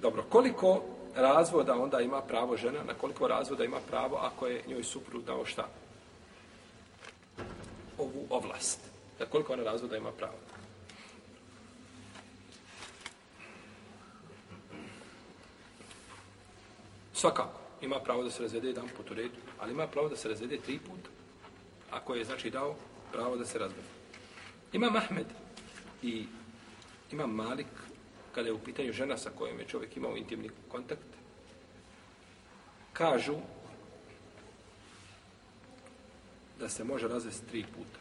Dobro, koliko razvoda onda ima pravo žena, na koliko razvoda ima pravo ako je njoj suprug dao šta? Ovu ovlast. Na koliko ona razvoda ima pravo? Svakako, ima pravo da se razvede jedan put u redu, ali ima pravo da se razvede tri puta. Ako je, znači, dao pravo da se razvede. Ima Mahmed i ima Malik, kada je u pitanju žena sa kojom je čovjek imao intimni kontakt, kažu da se može razvesti tri puta.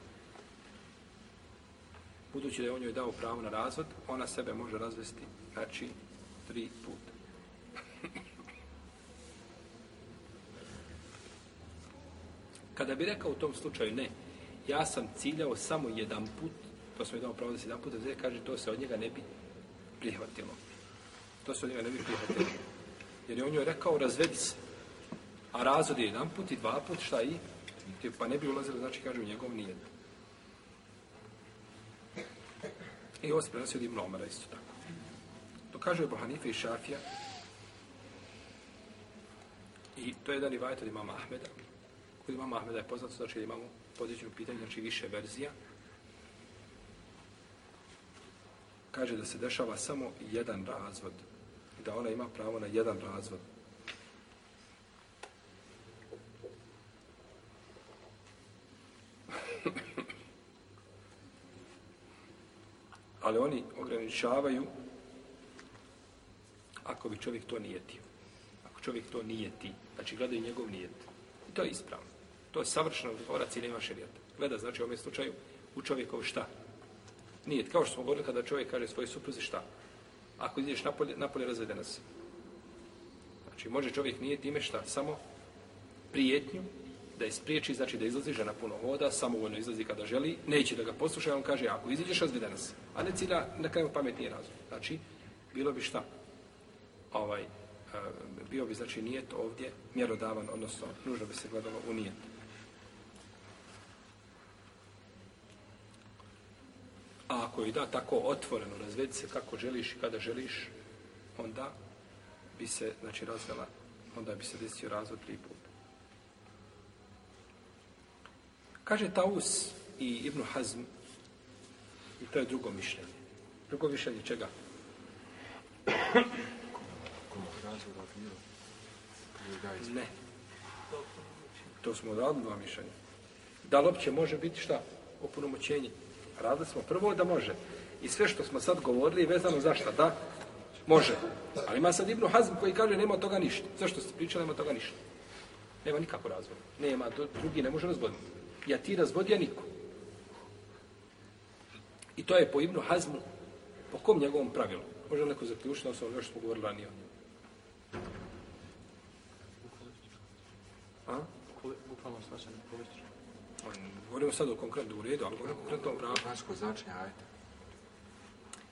Budući da je on joj dao pravo na razvod, ona sebe može razvesti, znači, tri puta. Kada bi rekao u tom slučaju ne, ja sam ciljao samo jedan put, to sam je dao pravo da se jedan put, da kaže, to se od njega ne bi prihvatilo. To se od njega ne bi prihvatilo. Jer je on joj rekao, razvedi se. A razvod je jedan put i dva put, šta i? Pa ne bi ulazilo, znači, kaže, u njegov nijedno. I ovo se prenosi od Ibn Omara isto tako. To kaže Ebu Hanife i Šafija. I to je jedan i od imama Ahmeda. Kod imama Ahmeda je poznato, znači imamo u pitanje, znači više verzija. Kaže da se dešava samo jedan razvod. I da ona ima pravo na jedan razvod. Ali oni ograničavaju ako bi čovjek to nijetio. Ako čovjek to nijeti, znači gledaju njegov nijet. I to je ispravno. To je savršeno odgovora nema šerijata. Gleda, znači u ovom slučaju, u čovjekov šta? Nijet. Kao što smo govorili kada čovjek kaže svojoj supruzi šta? Ako ideš napolje, napolje razvedena se. Znači, može čovjek nije time šta? Samo prijetnju da je spriječi, znači da izlazi žena puno voda, samovoljno izlazi kada želi, neće da ga posluša, on kaže, ako izađeš, razvedena se. A ne cilja, na kraju pametnije razum. Znači, bilo bi šta? Ovaj, eh, bio bi, znači, nijet ovdje mjerodavan, odnosno, nužno bi se gledalo u nijetu. A ako da tako otvoreno, razvedi se kako želiš i kada želiš, onda bi se, znači, razvela, onda bi se desio razvod tri puta. Kaže Taus i Ibn Hazm, i to je drugo mišljenje. Drugo mišljenje čega? Ne. To smo odradili dva mišljenja. Da li uopće može biti šta? Opunomoćenje. Radili smo prvo da može. I sve što smo sad govorili vezano za šta? Da? Može. Ali ima sad Ibn Hazm koji kaže nema toga ništa. Sve što ste pričali nema toga ništa? Nema nikako razvoda. Nema, drugi ne može razvoditi. Ja ti razvodi, ja niko. I to je po Ibnu Hazmu, po kom njegovom pravilu? Može neko zaključiti, ono još smo govorili ranije. A? Govorimo sad o konkretnom u redu, ali govorimo o konkretnom pravu. Vanjsko značenje, ajde.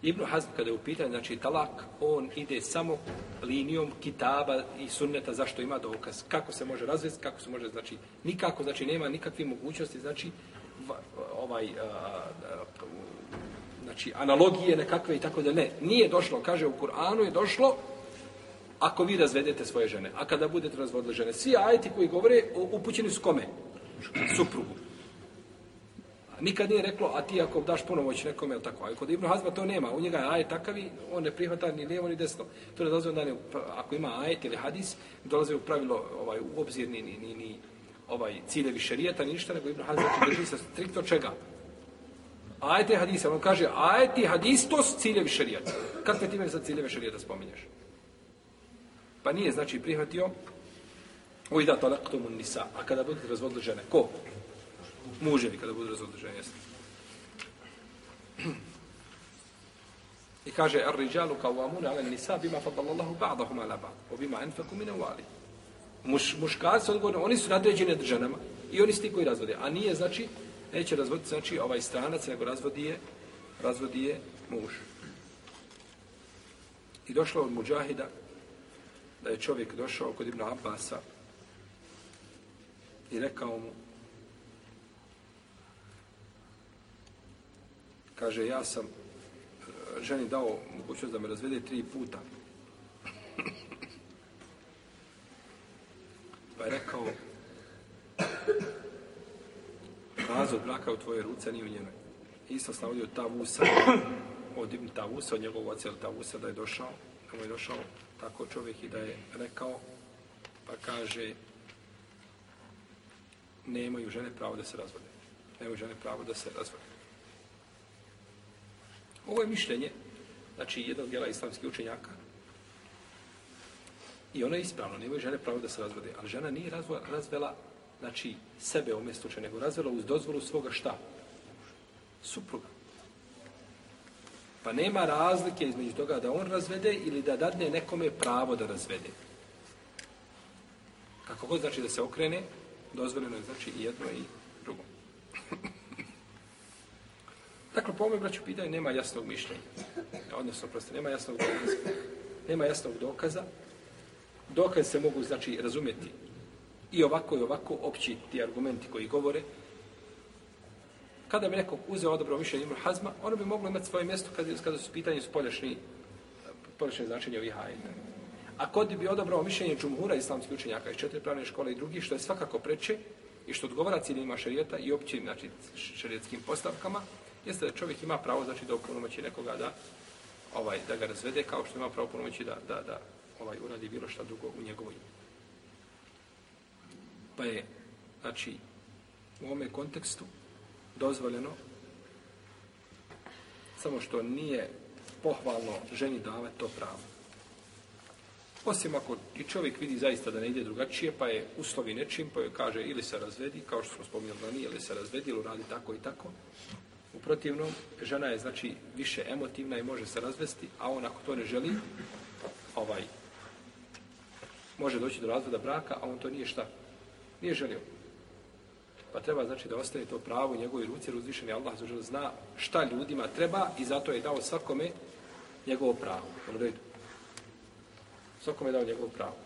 Ibn Hazm kada je u pitanju, znači talak, on ide samo linijom kitaba i sunneta zašto ima dokaz. Kako se može razvesti, kako se može, znači, nikako, znači, nema nikakve mogućnosti, znači, ovaj, a, a, znači, analogije nekakve i tako da ne. Nije došlo, kaže u Kur'anu je došlo, ako vi razvedete svoje žene, a kada budete razvodili žene, svi ajeti koji govore upućeni su kome? Suprugu. Nikad nije reklo, a ti ako daš ponovoć nekome, je tako. A kod Ibn Hazma to nema. U njega je ajet takavi, on ne prihvata ni lijevo ni desno. To ne dolazi onda, ne, ako ima ajet ili hadis, dolaze u pravilo ovaj, u obzir ni, ni, ni, ni ovaj, ciljevi šarijeta, ni ništa, nego Ibn Hazma će drži se striktno čega? Ajet i hadis. On kaže, ajet i hadis, to su ciljevi šarijeta. Kakve ti meni sad ciljeve šarijeta spominješ? Pa nije, znači, prihvatio Ujda talaktumun nisa. A kada budete razvodili žene, ko? Muževi kada budu razodrženi. I kaže, ar riđalu kao ala nisa bima fadala Allahu ba'dahum ala ba'd, o bima anfaku mine uvali. Muš, muškarci odgovorno, oni su nadređeni nad ženama i oni su ti koji razvode. A nije, znači, neće razvoditi, znači, ovaj stranac, nego razvodi je, razvodi je muž. I došlo od muđahida, da je čovjek došao kod Ibn Abbasa i rekao mu, kaže, ja sam e, ženi dao mogućnost da me razvede tri puta. Pa je rekao, razvod braka u tvoje ruce, nije u njenoj. Isto sam ovdje od Tavusa, od Ibn Tavusa, od njegovog oca ili Tavusa, da je došao, da mu je došao tako čovjek i da je rekao, pa kaže, nemaju žene pravo da se razvode. Nemaju žene pravo da se razvode. Ovo je mišljenje, znači jednog djela islamskih učenjaka, I ono je ispravno, nemaju žene pravo da se razvode. Ali žena nije razvela, znači, sebe u mjestu nego razvela uz dozvolu svoga šta? Supruga. Pa nema razlike između toga da on razvede ili da dadne nekome pravo da razvede. Kako god znači da se okrene, dozvoljeno je znači i jedno i drugo dakle, po ovome braću pitanje nema jasnog mišljenja. Odnosno, prosto, nema jasnog dokaza. Nema jasnog dokaza dokaz se mogu, znači, razumjeti i ovako i ovako opći ti argumenti koji govore, kada bi neko uzeo odobro mišljenje Ibn Hazma, ono bi moglo imati svoje mjesto kada, kada su pitanje spoljašnji, spoljašnje značenje ovih ajeta. A kod bi odabrao mišljenje džumhura islamskih učenjaka iz četiri pravne škole i drugih, što je svakako preče i što odgovara ciljima šarijeta i općim znači, šarijetskim postavkama, jeste da čovjek ima pravo znači, da upunomoći nekoga da ovaj da ga razvede, kao što ima pravo upunomoći da, da, da ovaj uradi bilo šta drugo u njegovoj Pa je, znači, u ovome kontekstu dozvoljeno samo što nije pohvalno ženi davati to pravo. Osim ako i čovjek vidi zaista da ne ide drugačije, pa je uslovi nečim, pa joj kaže ili se razvedi, kao što smo spominjali da nije, ili se razvedi, ili radi tako i tako. U protivnom, žena je znači više emotivna i može se razvesti, a on ako to ne želi, ovaj, može doći do razvoda braka, a on to nije šta? Nije želio. Pa treba znači da ostane to pravo u njegovoj ruci, jer uzvišen je Allah zna šta ljudima treba i zato je dao svakome njegovo pravo. U redu. Svakome je dao njegovo pravo.